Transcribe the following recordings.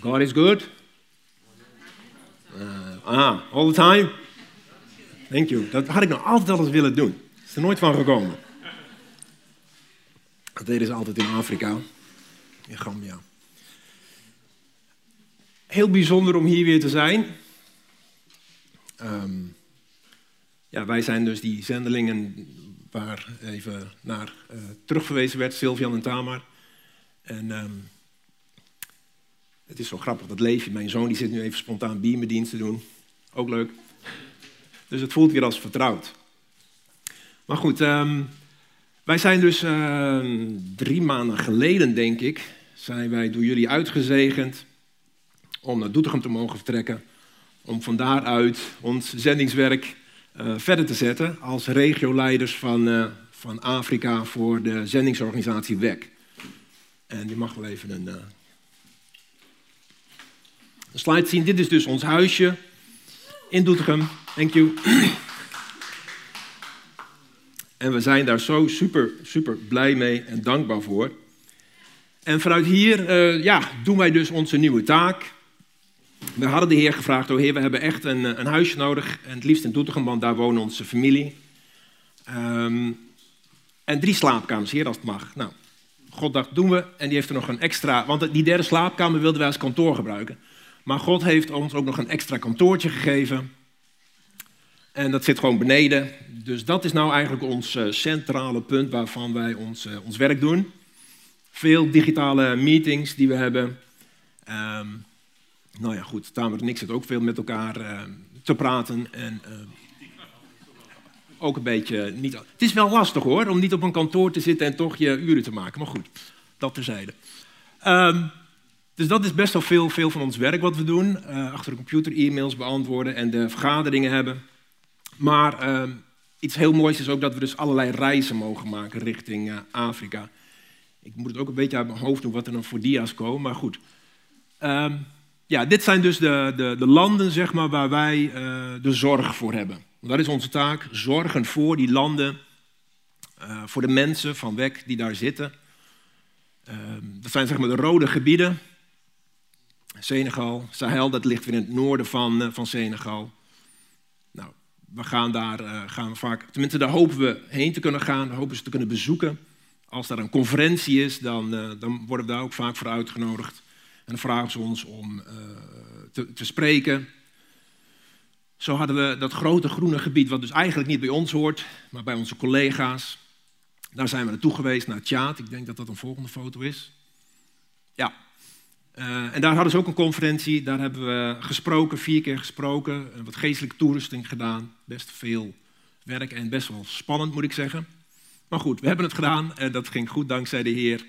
God is good. Uh, ah, all the time. Thank you. Dat had ik nog altijd al willen doen. Is er nooit van gekomen. Dat deden ze altijd in Afrika. In Gambia. Heel bijzonder om hier weer te zijn. Um, ja, wij zijn dus die zendelingen waar even naar uh, terugverwezen werd, Sylvian en Tamar. En um, het is zo grappig, dat leefje. Mijn zoon die zit nu even spontaan biermedienst te doen. Ook leuk. Dus het voelt weer als vertrouwd. Maar goed, um, wij zijn dus uh, drie maanden geleden, denk ik, zijn wij door jullie uitgezegend om naar Doetinchem te mogen vertrekken. Om van daaruit ons zendingswerk uh, verder te zetten als regioleiders van, uh, van Afrika voor de zendingsorganisatie WEC. En die mag wel even een, een slide zien. Dit is dus ons huisje in Doetinchem. Thank you. En we zijn daar zo super, super blij mee en dankbaar voor. En vanuit hier uh, ja, doen wij dus onze nieuwe taak. We hadden de Heer gevraagd, oh Heer, we hebben echt een, een huisje nodig. En het liefst in Doetinchem, want daar wonen onze familie. Um, en drie slaapkamers, Heer, als het mag. Nou, God dacht, doen we. En die heeft er nog een extra, want die derde slaapkamer wilden wij als kantoor gebruiken. Maar God heeft ons ook nog een extra kantoortje gegeven. En dat zit gewoon beneden. Dus dat is nou eigenlijk ons uh, centrale punt waarvan wij ons, uh, ons werk doen. Veel digitale meetings die we hebben. Um, nou ja, goed, Tamer en ik zitten ook veel met elkaar uh, te praten. En ook een beetje niet. Het is wel lastig hoor, om niet op een kantoor te zitten en toch je uren te maken. Maar goed, dat terzijde. Um, dus dat is best wel veel, veel van ons werk wat we doen. achter de computer e-mails beantwoorden en de vergaderingen hebben. Maar uh, iets heel moois is ook dat we dus allerlei reizen mogen maken richting uh, Afrika. Ik moet het ook een beetje uit mijn hoofd doen wat er dan voor dia's komen, maar goed. Uh, ja, dit zijn dus de, de, de, landen zeg maar, waar wij uh, de zorg voor hebben. Dat is onze taak, zorgen voor die landen, voor de mensen van weg die daar zitten. Ehm, dat zijn zeg maar de rode gebieden. Senegal, Sahel, dat ligt weer in het noorden van, uh, van Senegal we gaan daar uh, gaan we vaak, tenminste daar hopen we heen te kunnen gaan, hopen ze te kunnen bezoeken. Als er een conferentie is, dan, uh, dan worden we daar ook vaak voor uitgenodigd. En dan vragen ze ons om te, te, spreken. Zo hadden we dat grote groene gebied, wat dus eigenlijk niet bij ons hoort, maar bij onze collega's. Daar zijn we naartoe geweest, naar Tjaat. Ik denk dat dat een volgende foto is. Ja, uh, en daar hadden ze ook een conferentie, daar hebben we gesproken, vier keer gesproken, wat geestelijke toerusting gedaan, best veel werk en best wel spannend moet ik zeggen. Maar goed, we hebben het gedaan en dat ging goed dankzij de Heer.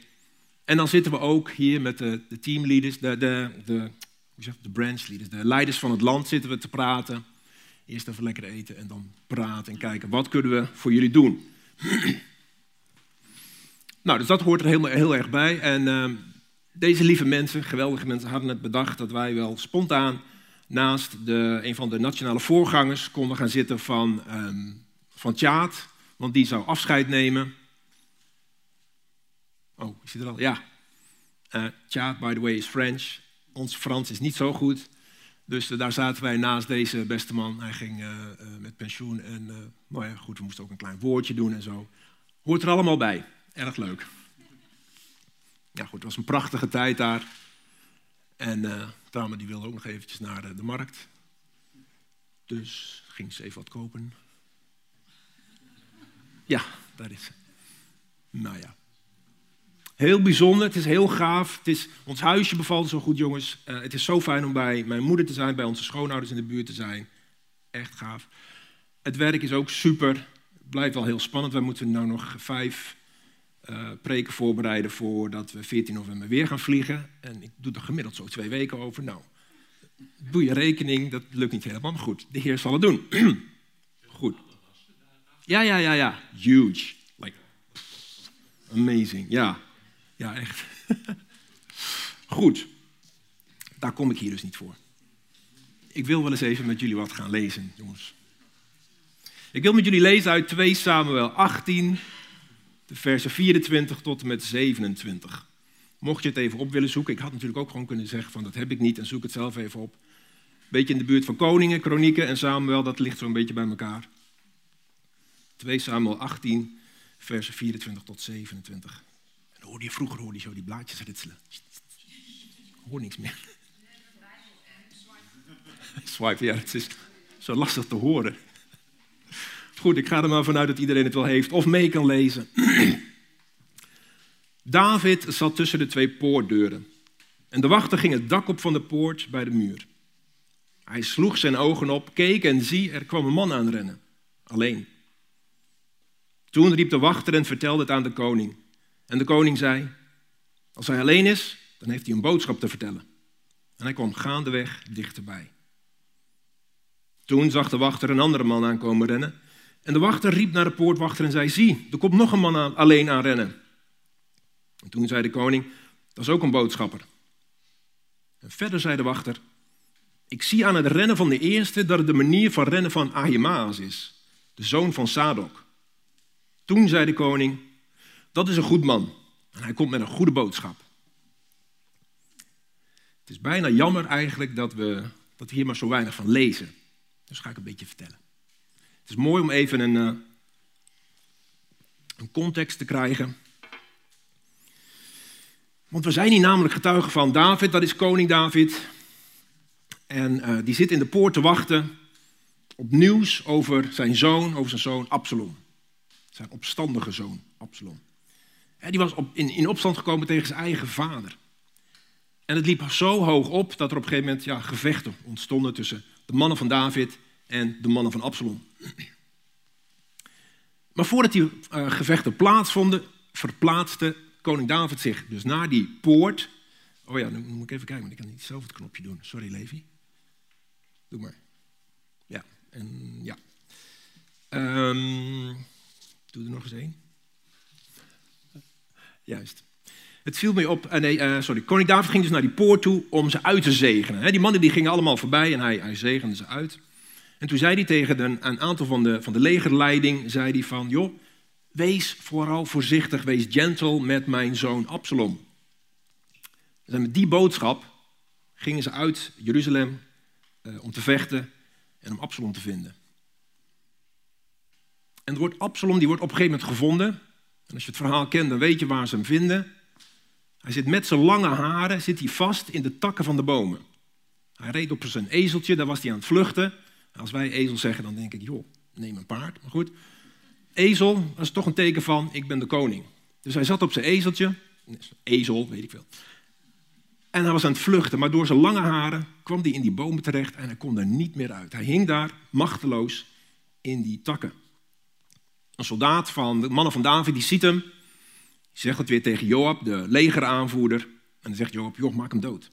En dan zitten we ook hier met de, de teamleaders, de, de, de, zeg, de branch leaders, de leiders van het land zitten we te praten. Eerst even lekker eten en dan praten en kijken, wat kunnen we voor jullie doen? nou, dus dat hoort er heel, heel erg bij. En uh, deze lieve mensen, geweldige mensen, hadden het bedacht dat wij wel spontaan naast de, een van de nationale voorgangers konden gaan zitten van, um, van Tjaat, want die zou afscheid nemen. Oh, is hij er al? Ja. Uh, Tjaat, by the way, is French. Ons Frans is niet zo goed. Dus uh, daar zaten wij naast deze beste man. Hij ging uh, met pensioen en nou ja, goed, we moesten ook een klein woordje doen en zo. Hoort er allemaal bij. Erg leuk ja, goed, het was een prachtige tijd daar. En uh, Tamer die wilde ook nog eventjes naar de, de, markt. Dus ging ze even wat kopen. Ja, daar is ze. Nou ja. Heel bijzonder, het is heel gaaf. Het is, ons huisje bevalt zo goed, jongens. Uh, het is zo fijn om bij mijn moeder te zijn, bij onze schoonouders in de buurt te zijn. Echt gaaf. Het werk is ook super. Het blijft wel heel spannend. Wij moeten nu nog vijf uh, preken voorbereiden voordat we 14 november weer gaan vliegen. En ik doe er gemiddeld zo twee weken over. Nou, doe je rekening, dat lukt niet helemaal. Maar goed, de Heer zal het doen. goed. Ja, ja, ja, ja. Huge. Like, amazing. Ja, ja, echt. goed. Daar kom ik hier dus niet voor. Ik wil wel eens even met jullie wat gaan lezen, jongens. Ik wil met jullie lezen uit 2 Samuel 18, de versen 24 tot en met 27. Mocht je het even op willen zoeken. Ik had natuurlijk ook gewoon kunnen zeggen van dat heb ik niet en zoek het zelf even op. Beetje in de buurt van Koningen, Kronieken en Samuel, dat ligt zo'n beetje bij elkaar. 2 Samuel 18, versen 24 tot 27. En hoorde je, vroeger hoorde je zo die blaadjes ritselen. Hoor niks meer. Swipe, ja, het is zo lastig te horen. Goed, ik ga er maar vanuit dat iedereen het wel heeft of mee kan lezen. David zat tussen de twee poortdeuren. En de wachter ging het dak op van de poort bij de muur. Hij sloeg zijn ogen op, keek en zie, er kwam een man aanrennen. Alleen. Toen riep de wachter en vertelde het aan de koning. En de koning zei, als hij alleen is, dan heeft hij een boodschap te vertellen. En hij kwam gaandeweg dichterbij. Toen zag de wachter een andere man aankomen rennen. En de wachter riep naar de poortwachter en zei, zie, er komt nog een man aan, alleen aanrennen. En toen zei de koning, dat is ook een boodschapper. En verder zei de wachter, ik zie aan het rennen van de eerste dat het de manier van rennen van Ahimaas is, de zoon van Sadok. Toen zei de koning, dat is een goed man en hij komt met een goede boodschap. Het is bijna jammer eigenlijk dat we, dat we hier maar zo weinig van lezen. Dus ga ik een beetje vertellen. Het is mooi om even een, uh, een context te krijgen. Want we zijn hier namelijk getuigen van David, dat is koning David. En uh, die zit in de poort te wachten op nieuws over zijn zoon, over zijn zoon Absalom. Zijn opstandige zoon Absalom. En die was op, in, in opstand gekomen tegen zijn eigen vader. En het liep zo hoog op dat er op een gegeven moment ja, gevechten ontstonden tussen de mannen van David en de mannen van Absalom. Maar voordat die uh, gevechten plaatsvonden, verplaatste koning David zich dus naar die poort. Oh ja, nu moet ik even kijken, want ik kan niet zelf het knopje doen. Sorry, Levi. Doe maar. Ja, en ja. Um, doe er nog eens één. Juist. Het viel mij op, uh, nee, uh, sorry, koning David ging dus naar die poort toe om ze uit te zegenen. Die mannen die gingen allemaal voorbij en hij, hij zegende ze uit. En toen zei hij tegen een aantal van de, van de legerleiding, zei hij van, joh, wees vooral voorzichtig, wees gentle met mijn zoon Absalom. En met die boodschap gingen ze uit Jeruzalem uh, om te vechten en om Absalom te vinden. En het woord Absalom die wordt op een gegeven moment gevonden. En als je het verhaal kent, dan weet je waar ze hem vinden. Hij zit met zijn lange haren zit hij vast in de takken van de bomen. Hij reed op zijn ezeltje, daar was hij aan het vluchten. Als wij ezel zeggen, dan denk ik, joh, neem een paard. Maar goed, ezel, dat is toch een teken van, ik ben de koning. Dus hij zat op zijn ezeltje, ezel, weet ik veel. En hij was aan het vluchten, maar door zijn lange haren kwam hij in die bomen terecht en hij kon er niet meer uit. Hij hing daar machteloos in die takken. Een soldaat van de mannen van David, die ziet hem. Die zegt het weer tegen Joab, de legeraanvoerder. En dan zegt Joab, joh, maak hem dood.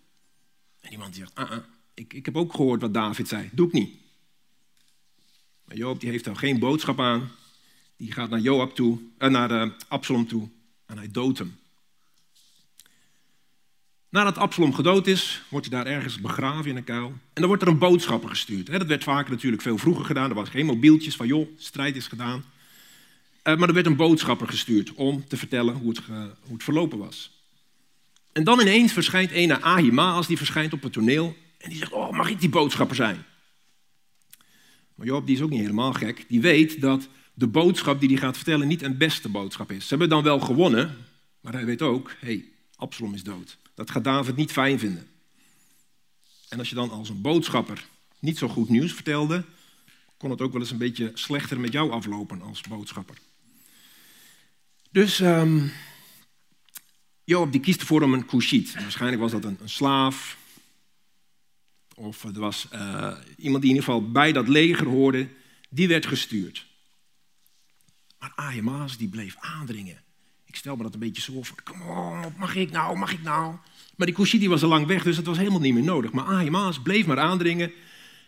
En die man zegt, ah, ah, ik, ik heb ook gehoord wat David zei, doe ik niet. Maar Joab die heeft er geen boodschap aan. Die gaat naar Joab toe, eh, naar eh, Absalom toe en hij doodt hem. Nadat Absalom gedood is, wordt hij daar ergens begraven in een kuil. En dan wordt er een boodschapper gestuurd. Dat werd vaker natuurlijk veel vroeger gedaan. Er was geen mobieltjes van, joh, strijd is gedaan. Eh, maar er werd een boodschapper gestuurd om te vertellen hoe het, hoe het verlopen was. En dan ineens verschijnt een Ahimaas, die verschijnt op het toneel. En die zegt, oh, mag ik die boodschapper zijn? Maar Job die is ook niet helemaal gek. Die weet dat de boodschap die hij gaat vertellen niet een beste boodschap is. Ze hebben dan wel gewonnen, maar hij weet ook, hé, hey, Absalom is dood. Dat gaat David niet fijn vinden. En als je dan als een boodschapper niet zo goed nieuws vertelde, kon het ook wel eens een beetje slechter met jou aflopen als boodschapper. Dus um, die kiest ervoor om een Kushit. Waarschijnlijk was dat een, een slaaf, of er was uh, iemand die in ieder geval bij dat leger hoorde, die werd gestuurd. Maar die bleef aandringen. Ik stel me dat een beetje zo voor. Kom op, mag ik nou, mag ik nou? Maar die Kushiti was al lang weg, dus het was helemaal niet meer nodig. Maar Ahimaas bleef maar aandringen.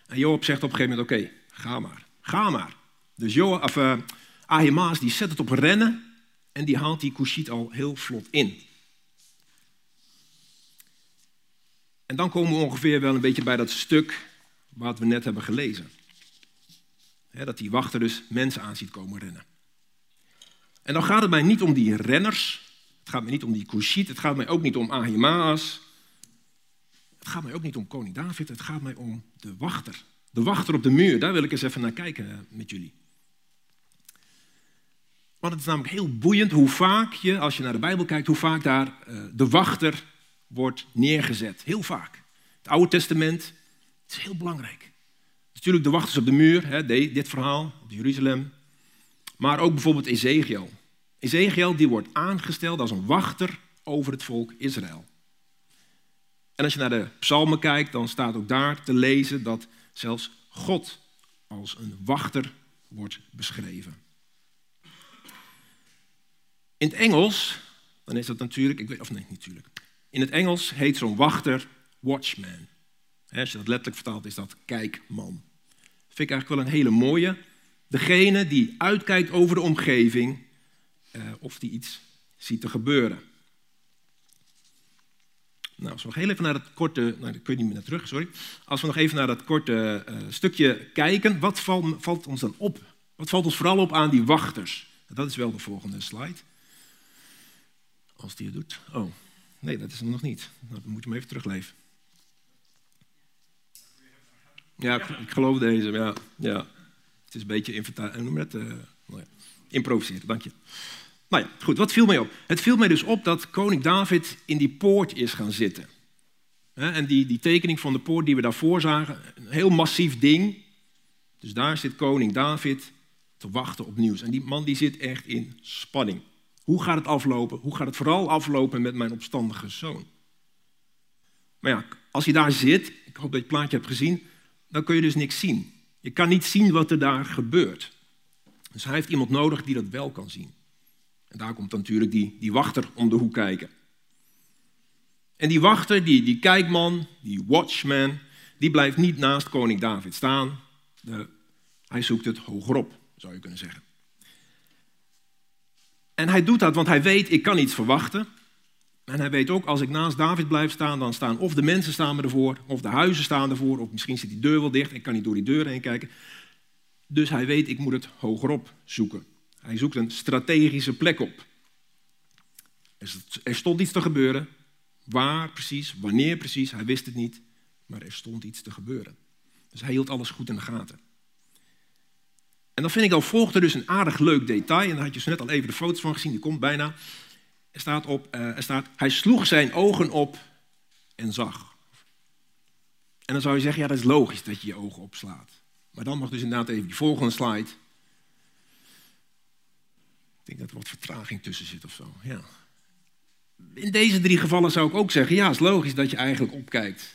En Joab zegt op een gegeven moment, oké, ga maar, ga maar. Dus Joab, Ahimaas die zet het op rennen en die haalt die Kushit al heel vlot in. En dan komen we ongeveer wel een beetje bij dat stuk wat we net hebben gelezen. dat die wachter dus mensen aan ziet komen rennen. En dan gaat het mij niet om die renners, Het gaat mij niet om die Kushit. Het gaat mij ook niet om Ahimaas. Het gaat mij ook niet om koning David. Het gaat mij om de wachter. De wachter op de muur. Daar wil ik eens even naar kijken eh, met jullie. Want het is namelijk heel boeiend hoe vaak je, als je naar de Bijbel kijkt, hoe vaak daar uh, de wachter wordt neergezet. Heel vaak. Het Oude Testament het is heel belangrijk. Natuurlijk de wachters op de muur, hè, dit verhaal, op Jeruzalem. Maar ook bijvoorbeeld Ezekiel. Ezekiel die wordt aangesteld als een wachter over het volk Israël. En als je naar de psalmen kijkt, dan staat ook daar te lezen dat zelfs God als een wachter wordt beschreven. In het Engels, dan is dat natuurlijk, ik weet, of nee, natuurlijk. In het Engels heet zo'n wachter watchman. Als je dat letterlijk vertaalt, is dat kijkman. Vind ik eigenlijk wel een hele mooie. Degene die uitkijkt over de omgeving eh, of die iets ziet te gebeuren. Nou, als we nog heel even naar dat korte, nou, daar niet meer naar terug, sorry. Als we nog even naar dat korte uh, stukje kijken, wat valt, ons dan op? Wat valt ons vooral op aan die wachters? Dat is wel de volgende slide. Als die het doet. Oh, nee, dat is nog niet. Nou, dan moet je hem even terugleven. Ja, ik, geloof deze. Ja, ja. Het is een beetje inventaris. Noem het? Uh, nou ja. Improviseren, dank je. Nou ja, goed, wat viel mij op? Het viel mij dus op dat koning David in die poort is gaan zitten. En die, die tekening van de poort die we daarvoor zagen, een heel massief ding. Dus daar zit koning David te wachten op nieuws. En die man die zit echt in spanning. Hoe gaat het aflopen? Hoe gaat het vooral aflopen met mijn opstandige zoon? Maar ja, als je daar zit, ik hoop dat je het plaatje hebt gezien, dan kun je dus niks zien. Je kan niet zien wat er daar gebeurt. Dus hij heeft iemand nodig die dat wel kan zien. En daar komt dan natuurlijk die, die wachter om de hoek kijken. En die wachter, die, die kijkman, die watchman, die blijft niet naast koning David staan. Hij zoekt het hogerop, zou je kunnen zeggen. En hij doet dat, want hij weet, ik kan iets verwachten. En hij weet ook, als ik naast David blijf staan, dan staan of de mensen staan me ervoor, of de huizen staan ervoor, of misschien zit die deur wel dicht, ik kan niet door die deur heen kijken. Dus hij weet, ik moet het hogerop zoeken. Hij zoekt een strategische plek op. Er stond iets te gebeuren. Waar precies, wanneer precies, hij wist het niet, maar er stond iets te gebeuren. Dus hij hield alles goed in de gaten. En dan vind ik al volgde dus een aardig leuk detail, en daar had je zo net al even de foto's van gezien, die komt bijna. Er staat, op, uh, er staat, hij sloeg zijn ogen op en zag. En dan zou je zeggen, ja dat is logisch dat je je ogen opslaat. Maar dan mag dus inderdaad even die volgende slide. Ik denk dat er wat vertraging tussen zit of zo. Ja. In deze drie gevallen zou ik ook zeggen, ja, het is logisch dat je eigenlijk opkijkt.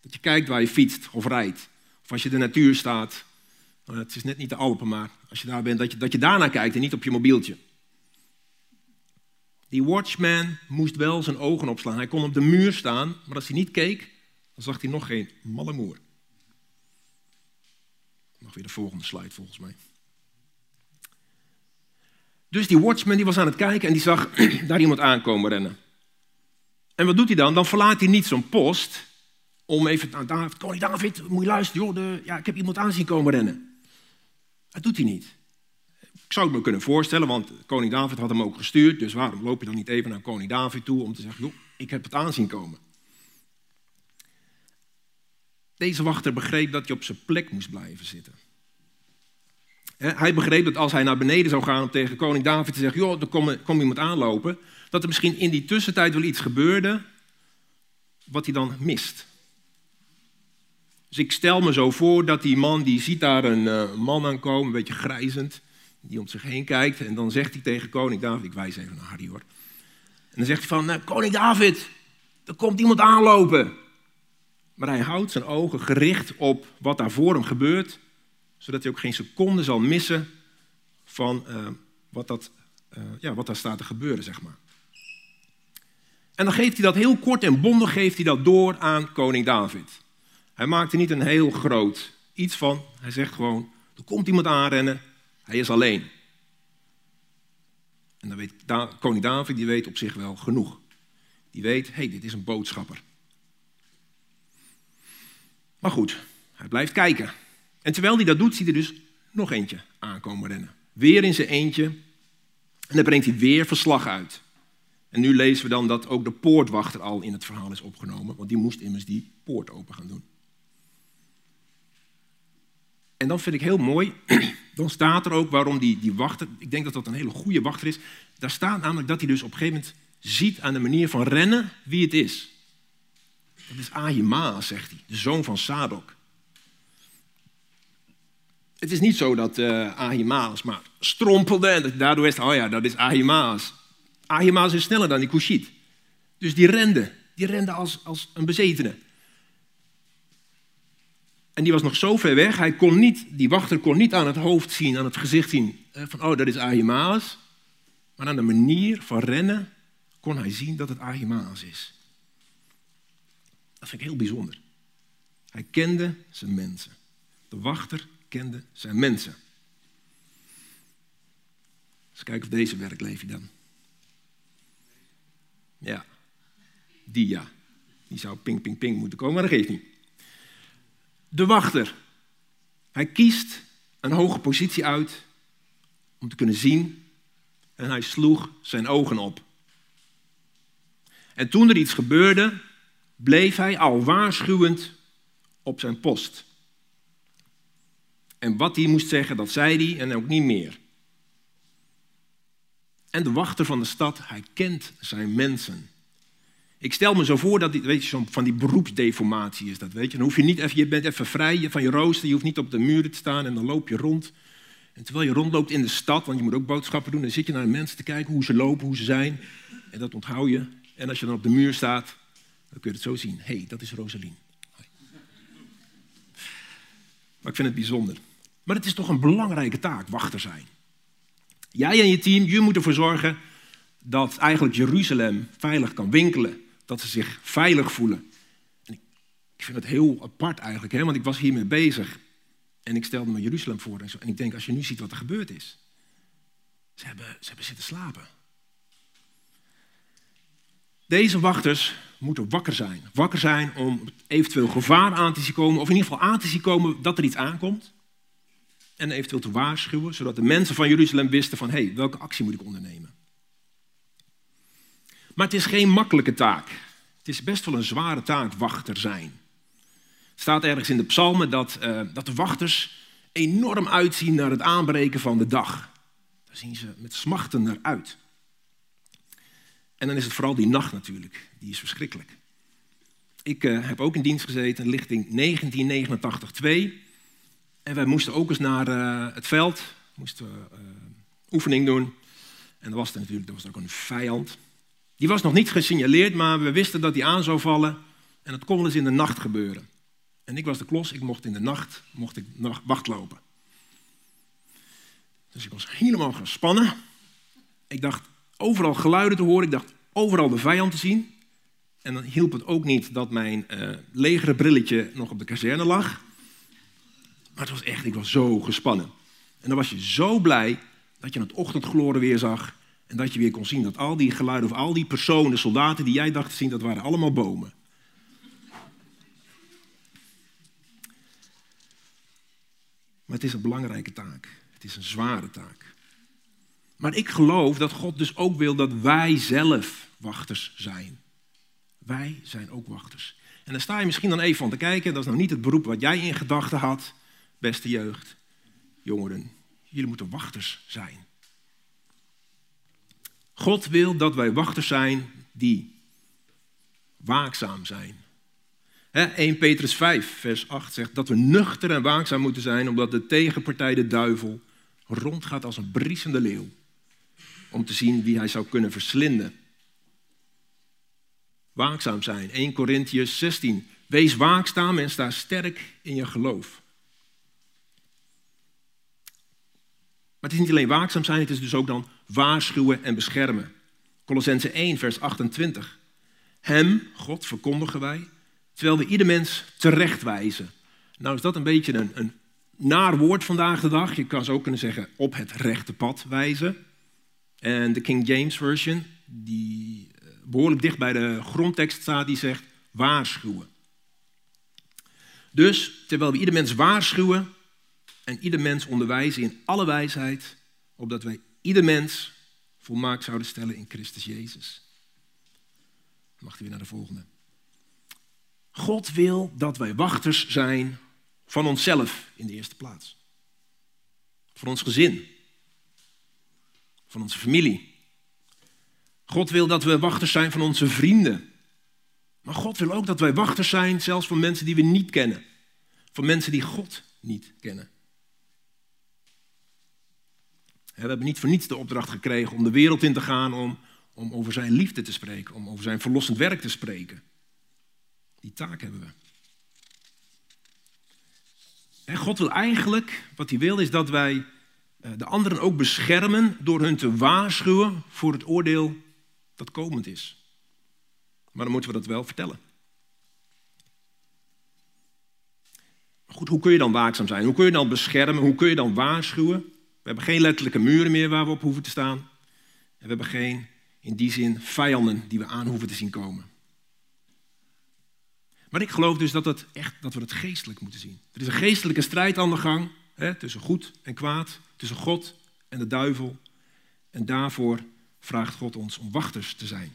Dat je kijkt waar je fietst of rijdt. Of als je de natuur staat. Nou, het is net niet de Alpen, maar als je daar bent, dat je, dat je daarnaar kijkt en niet op je mobieltje. Die watchman moest wel zijn ogen opslaan. Hij kon op de muur staan, maar als hij niet keek, dan zag hij nog geen malle moer. Nog weer de volgende slide volgens mij. Dus die watchman die was aan het kijken en die zag daar iemand aankomen rennen. En wat doet hij dan? Dan verlaat hij niet zo'n post om even, nou, David, koning David, moet je luisteren, joh, de, ja, ik heb iemand aan zien komen rennen. Dat doet hij niet. Ik zou het me kunnen voorstellen, want koning David had hem ook gestuurd. Dus waarom loop je dan niet even naar koning David toe om te zeggen, joh, ik heb het aanzien komen. Deze wachter begreep dat hij op zijn plek moest blijven zitten. Hij begreep dat als hij naar beneden zou gaan om tegen koning David te zeggen, joh, er komt iemand aanlopen, dat er misschien in die tussentijd wel iets gebeurde wat hij dan mist. Dus ik stel me zo voor dat die man, die ziet daar een uh, man aankomen, een beetje grijzend die om zich heen kijkt. En dan zegt hij tegen koning David, ik wijs even naar Harry hoor. En dan zegt hij van, nou, koning David, er komt iemand aanlopen. Maar hij houdt zijn ogen gericht op wat daar voor hem gebeurt, zodat hij ook geen seconde zal missen van uh, wat, dat, uh, ja, wat daar staat te gebeuren, zeg maar. En dan geeft hij dat heel kort en bondig geeft hij dat door aan koning David. Hij maakt er niet een heel groot iets van. Hij zegt gewoon, er komt iemand aanrennen, hij is alleen. En dan weet koning David, die weet op zich wel genoeg. Die weet, hé, hey, dit is een boodschapper. Maar goed, hij blijft kijken. En terwijl hij dat doet, ziet hij dus nog eentje aankomen rennen. Weer in zijn eentje. En dan brengt hij weer verslag uit. En nu lezen we dan dat ook de poortwachter al in het verhaal is opgenomen, want die moest immers die poort open gaan doen. En dan vind ik heel mooi, dan staat er ook waarom die, die wachter, ik denk dat dat een hele goede wachter is. Daar staat namelijk dat hij dus op een gegeven moment ziet aan de manier van rennen wie het is. Dat is Ahimaas, zegt hij, de zoon van Sadok. Het is niet zo dat uh, Ahimaas maar strompelde en daardoor is oh ja, dat is Ahimaas. Ahimaas is sneller dan die Kushit. Dus die rende, die rende als, als een bezetene. En die was nog zo ver weg, hij kon niet, die wachter kon niet aan het hoofd zien, aan het gezicht zien eh, van, oh, dat is Ahimaas. Maar aan de manier van rennen kon hij zien dat het Ahimaas is. Dat vind ik heel bijzonder. Hij kende zijn mensen. De wachter kende zijn mensen. Eens kijken of deze werk leef je dan. Ja, die ja. Die zou ping, ping, ping moeten komen, maar dat geeft niet. De wachter. Hij kiest een hoge positie uit om te kunnen zien en hij sloeg zijn ogen op. En toen er iets gebeurde, bleef hij al waarschuwend op zijn post. En wat hij moest zeggen, dat zei hij en ook niet meer. En de wachter van de stad, hij kent zijn mensen. Ik stel me zo voor dat, weet je, zo van die beroepsdeformatie is dat, weet je. Dan hoef je niet even, je bent even vrij van je rooster, je hoeft niet op de muren te staan en dan loop je rond. En terwijl je rondloopt in de stad, want je moet ook boodschappen doen, dan zit je naar de mensen te kijken hoe ze lopen, hoe ze zijn. En dat onthoud je. En als je dan op de muur staat, dan kun je het zo zien. Hé, hey, dat is Rosalien. Maar ik vind het bijzonder. Maar het is toch een belangrijke taak, wachter zijn. Jij en je team, jullie moeten ervoor zorgen dat eigenlijk Jeruzalem veilig kan winkelen. Dat ze zich veilig voelen. En ik vind het heel apart eigenlijk, hè, want ik was hiermee bezig. En ik stelde me Jeruzalem voor en zo. En ik denk, als je nu ziet wat er gebeurd is. Ze hebben, ze hebben zitten slapen. Deze wachters moeten wakker zijn. Wakker zijn om eventueel gevaar aan te zien komen, of in ieder geval aan te zien komen dat er iets aankomt. En eventueel te waarschuwen, zodat de mensen van Jeruzalem wisten van, hé, hey, welke actie moet ik ondernemen? Maar het is geen makkelijke taak. Het is best wel een zware taak wachter zijn. Het staat ergens in de psalmen dat, uh, dat de wachters enorm uitzien naar het aanbreken van de dag. Daar zien ze met smachten naar uit. En dan is het vooral die nacht natuurlijk, die is verschrikkelijk. Ik uh, heb ook in dienst gezeten, lichting 1989-2. En wij moesten ook eens naar uh, het veld, moesten oefening doen. En dat was er natuurlijk, dat was ook een vijand. Die was nog niet gesignaleerd, maar we wisten dat die aan zou vallen. En dat kon wel eens in de nacht gebeuren. En ik was de klos, ik mocht in de nacht mocht ik wacht lopen. Dus ik was helemaal gespannen. Ik dacht overal geluiden te horen, ik dacht overal de vijand te zien. En dan hielp het ook niet dat mijn uh, legere brilletje nog op de kazerne lag. Maar het was echt, ik was zo gespannen. En dan was je zo blij dat je het ochtendgloren weer zag. En dat je weer kon zien dat al die geluiden of al die personen, soldaten die jij dacht te zien, dat waren allemaal bomen. Maar het is een belangrijke taak. Het is een zware taak. Maar ik geloof dat God dus ook wil dat wij zelf wachters zijn. Wij zijn ook wachters. En daar sta je misschien dan even van te kijken. Dat is nog niet het beroep wat jij in gedachten had, beste jeugd, jongeren. Jullie moeten wachters zijn. God wil dat wij wachters zijn die waakzaam zijn. 1 Petrus 5, vers 8 zegt dat we nuchter en waakzaam moeten zijn, omdat de tegenpartij, de duivel, rondgaat als een briesende leeuw. Om te zien wie hij zou kunnen verslinden. Waakzaam zijn. 1 Corinthians 16. Wees waakzaam en sta sterk in je geloof. Maar het is niet alleen waakzaam zijn, het is dus ook dan waarschuwen en beschermen. Colossense 1, vers 28. Hem, God, verkondigen wij, terwijl we ieder mens terechtwijzen. Nou is dat een beetje een, een naar woord vandaag de dag. Je kan zo kunnen zeggen op het rechte pad wijzen. En de King James Version, die eh, behoorlijk dicht bij de grondtekst staat, die zegt waarschuwen. Dus terwijl we ieder mens waarschuwen en ieder mens onderwijzen in alle wijsheid, opdat wij ieder mens volmaakt zouden stellen in Christus Jezus. mag hij weer naar de volgende. God wil dat wij wachters zijn van onszelf in de eerste plaats. Van ons gezin. Van onze familie. God wil dat we wachters zijn van onze vrienden. Maar God wil ook dat wij wachters zijn, zelfs van mensen die we niet kennen. Van mensen die God niet kennen. We hebben niet voor niets de opdracht gekregen om de wereld in te gaan om, om over zijn liefde te spreken, om over zijn verlossend werk te spreken. Die taak hebben we. En God wil eigenlijk, wat hij wil, is dat wij eh, de anderen ook beschermen door hun te waarschuwen voor het oordeel dat komend is. Maar dan moeten we dat wel vertellen. Goed, hoe kun je dan waakzaam zijn? Hoe kun je dan beschermen? Hoe kun je dan waarschuwen? We hebben geen letterlijke muren meer waar we op hoeven te staan. En we hebben geen, in die zin, vijanden die we aan hoeven te zien komen. Maar ik geloof dus dat, echt, dat we het geestelijk moeten zien. Er is een geestelijke strijd aan de gang hè, tussen goed en kwaad, tussen God en de duivel. En daarvoor vraagt God ons om wachters te zijn.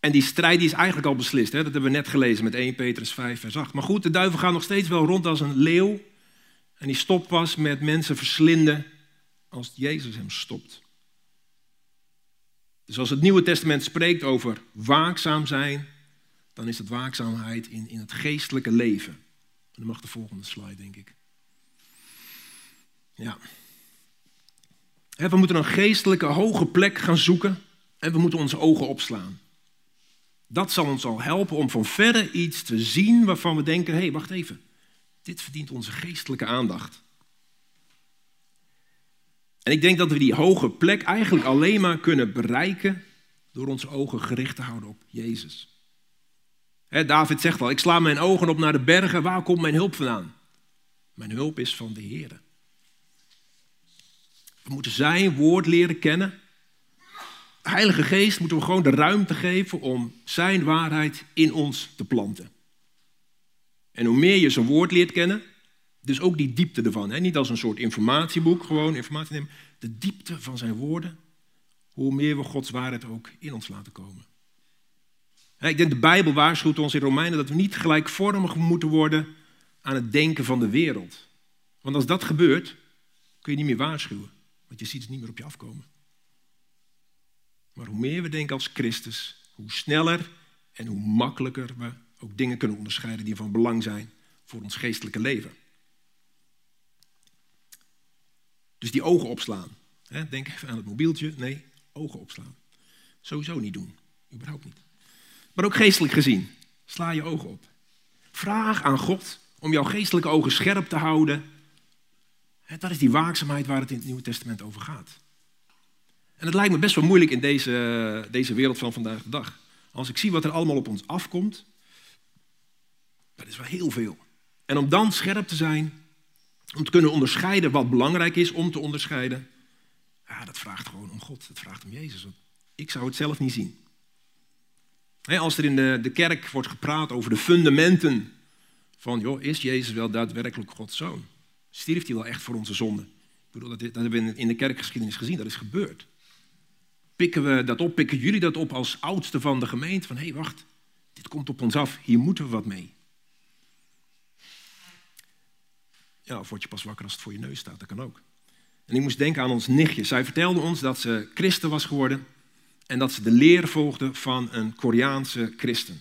En die strijd die is eigenlijk al beslist. Hè? Dat hebben we net gelezen met 1 Petrus 5 vers 8. Maar goed, de duivel gaat nog steeds wel rond als een leeuw. En die stopt pas met mensen verslinden als Jezus hem stopt. Dus als het Nieuwe Testament spreekt over waakzaam zijn, dan is het waakzaamheid in, in het geestelijke leven. En dan mag de volgende slide, denk ik. Ja. We moeten een geestelijke hoge plek gaan zoeken en we moeten onze ogen opslaan. Dat zal ons al helpen om van verre iets te zien waarvan we denken: hé, hey, wacht even, dit verdient onze geestelijke aandacht. En ik denk dat we die hoge plek eigenlijk alleen maar kunnen bereiken door onze ogen gericht te houden op Jezus. David zegt al, ik sla mijn ogen op naar de bergen, waar komt mijn hulp vandaan? Mijn hulp is van de Heer. We moeten zijn woord leren kennen. De Heilige Geest moeten we gewoon de ruimte geven om zijn waarheid in ons te planten. En hoe meer je zijn woord leert kennen, dus ook die diepte ervan, hè? niet als een soort informatieboek, gewoon informatie nemen, de diepte van zijn woorden, hoe meer we Gods waarheid ook in ons laten komen. Ik denk de Bijbel waarschuwt ons in Romeinen dat we niet gelijkvormig moeten worden aan het denken van de wereld. Want als dat gebeurt, kun je niet meer waarschuwen, want je ziet het niet meer op je afkomen. Maar hoe meer we denken als Christus, hoe sneller en hoe makkelijker we ook dingen kunnen onderscheiden die van belang zijn voor ons geestelijke leven. Dus die ogen opslaan. Denk even aan het mobieltje. Nee, ogen opslaan. Sowieso niet doen. Überhaupt niet. Maar ook geestelijk gezien. Sla je ogen op. Vraag aan God om jouw geestelijke ogen scherp te houden. Dat is die waakzaamheid waar het in het Nieuwe Testament over gaat. En het lijkt me best wel moeilijk in deze, deze wereld van vandaag de dag. Als ik zie wat er allemaal op ons afkomt, dat is wel heel veel. En om dan scherp te zijn, om te kunnen onderscheiden wat belangrijk is om te onderscheiden, ja, dat vraagt gewoon om God, dat vraagt om Jezus. Ik zou het zelf niet zien. Als er in de, de kerk wordt gepraat over de fundamenten van, joh, is Jezus wel daadwerkelijk Gods zoon? Stierft hij wel echt voor onze zonde? Ik bedoel, dat, dat hebben we in de kerkgeschiedenis gezien, dat is gebeurd. Pikken we dat op, pikken jullie dat op als oudste van de gemeente? Van, hé, hey, wacht, dit komt op ons af, hier moeten we wat mee. Ja, of word je pas wakker als het voor je neus staat, dat kan ook. En ik moest denken aan ons nichtje. Zij vertelde ons dat ze christen was geworden en dat ze de leer volgde van een Koreaanse christen.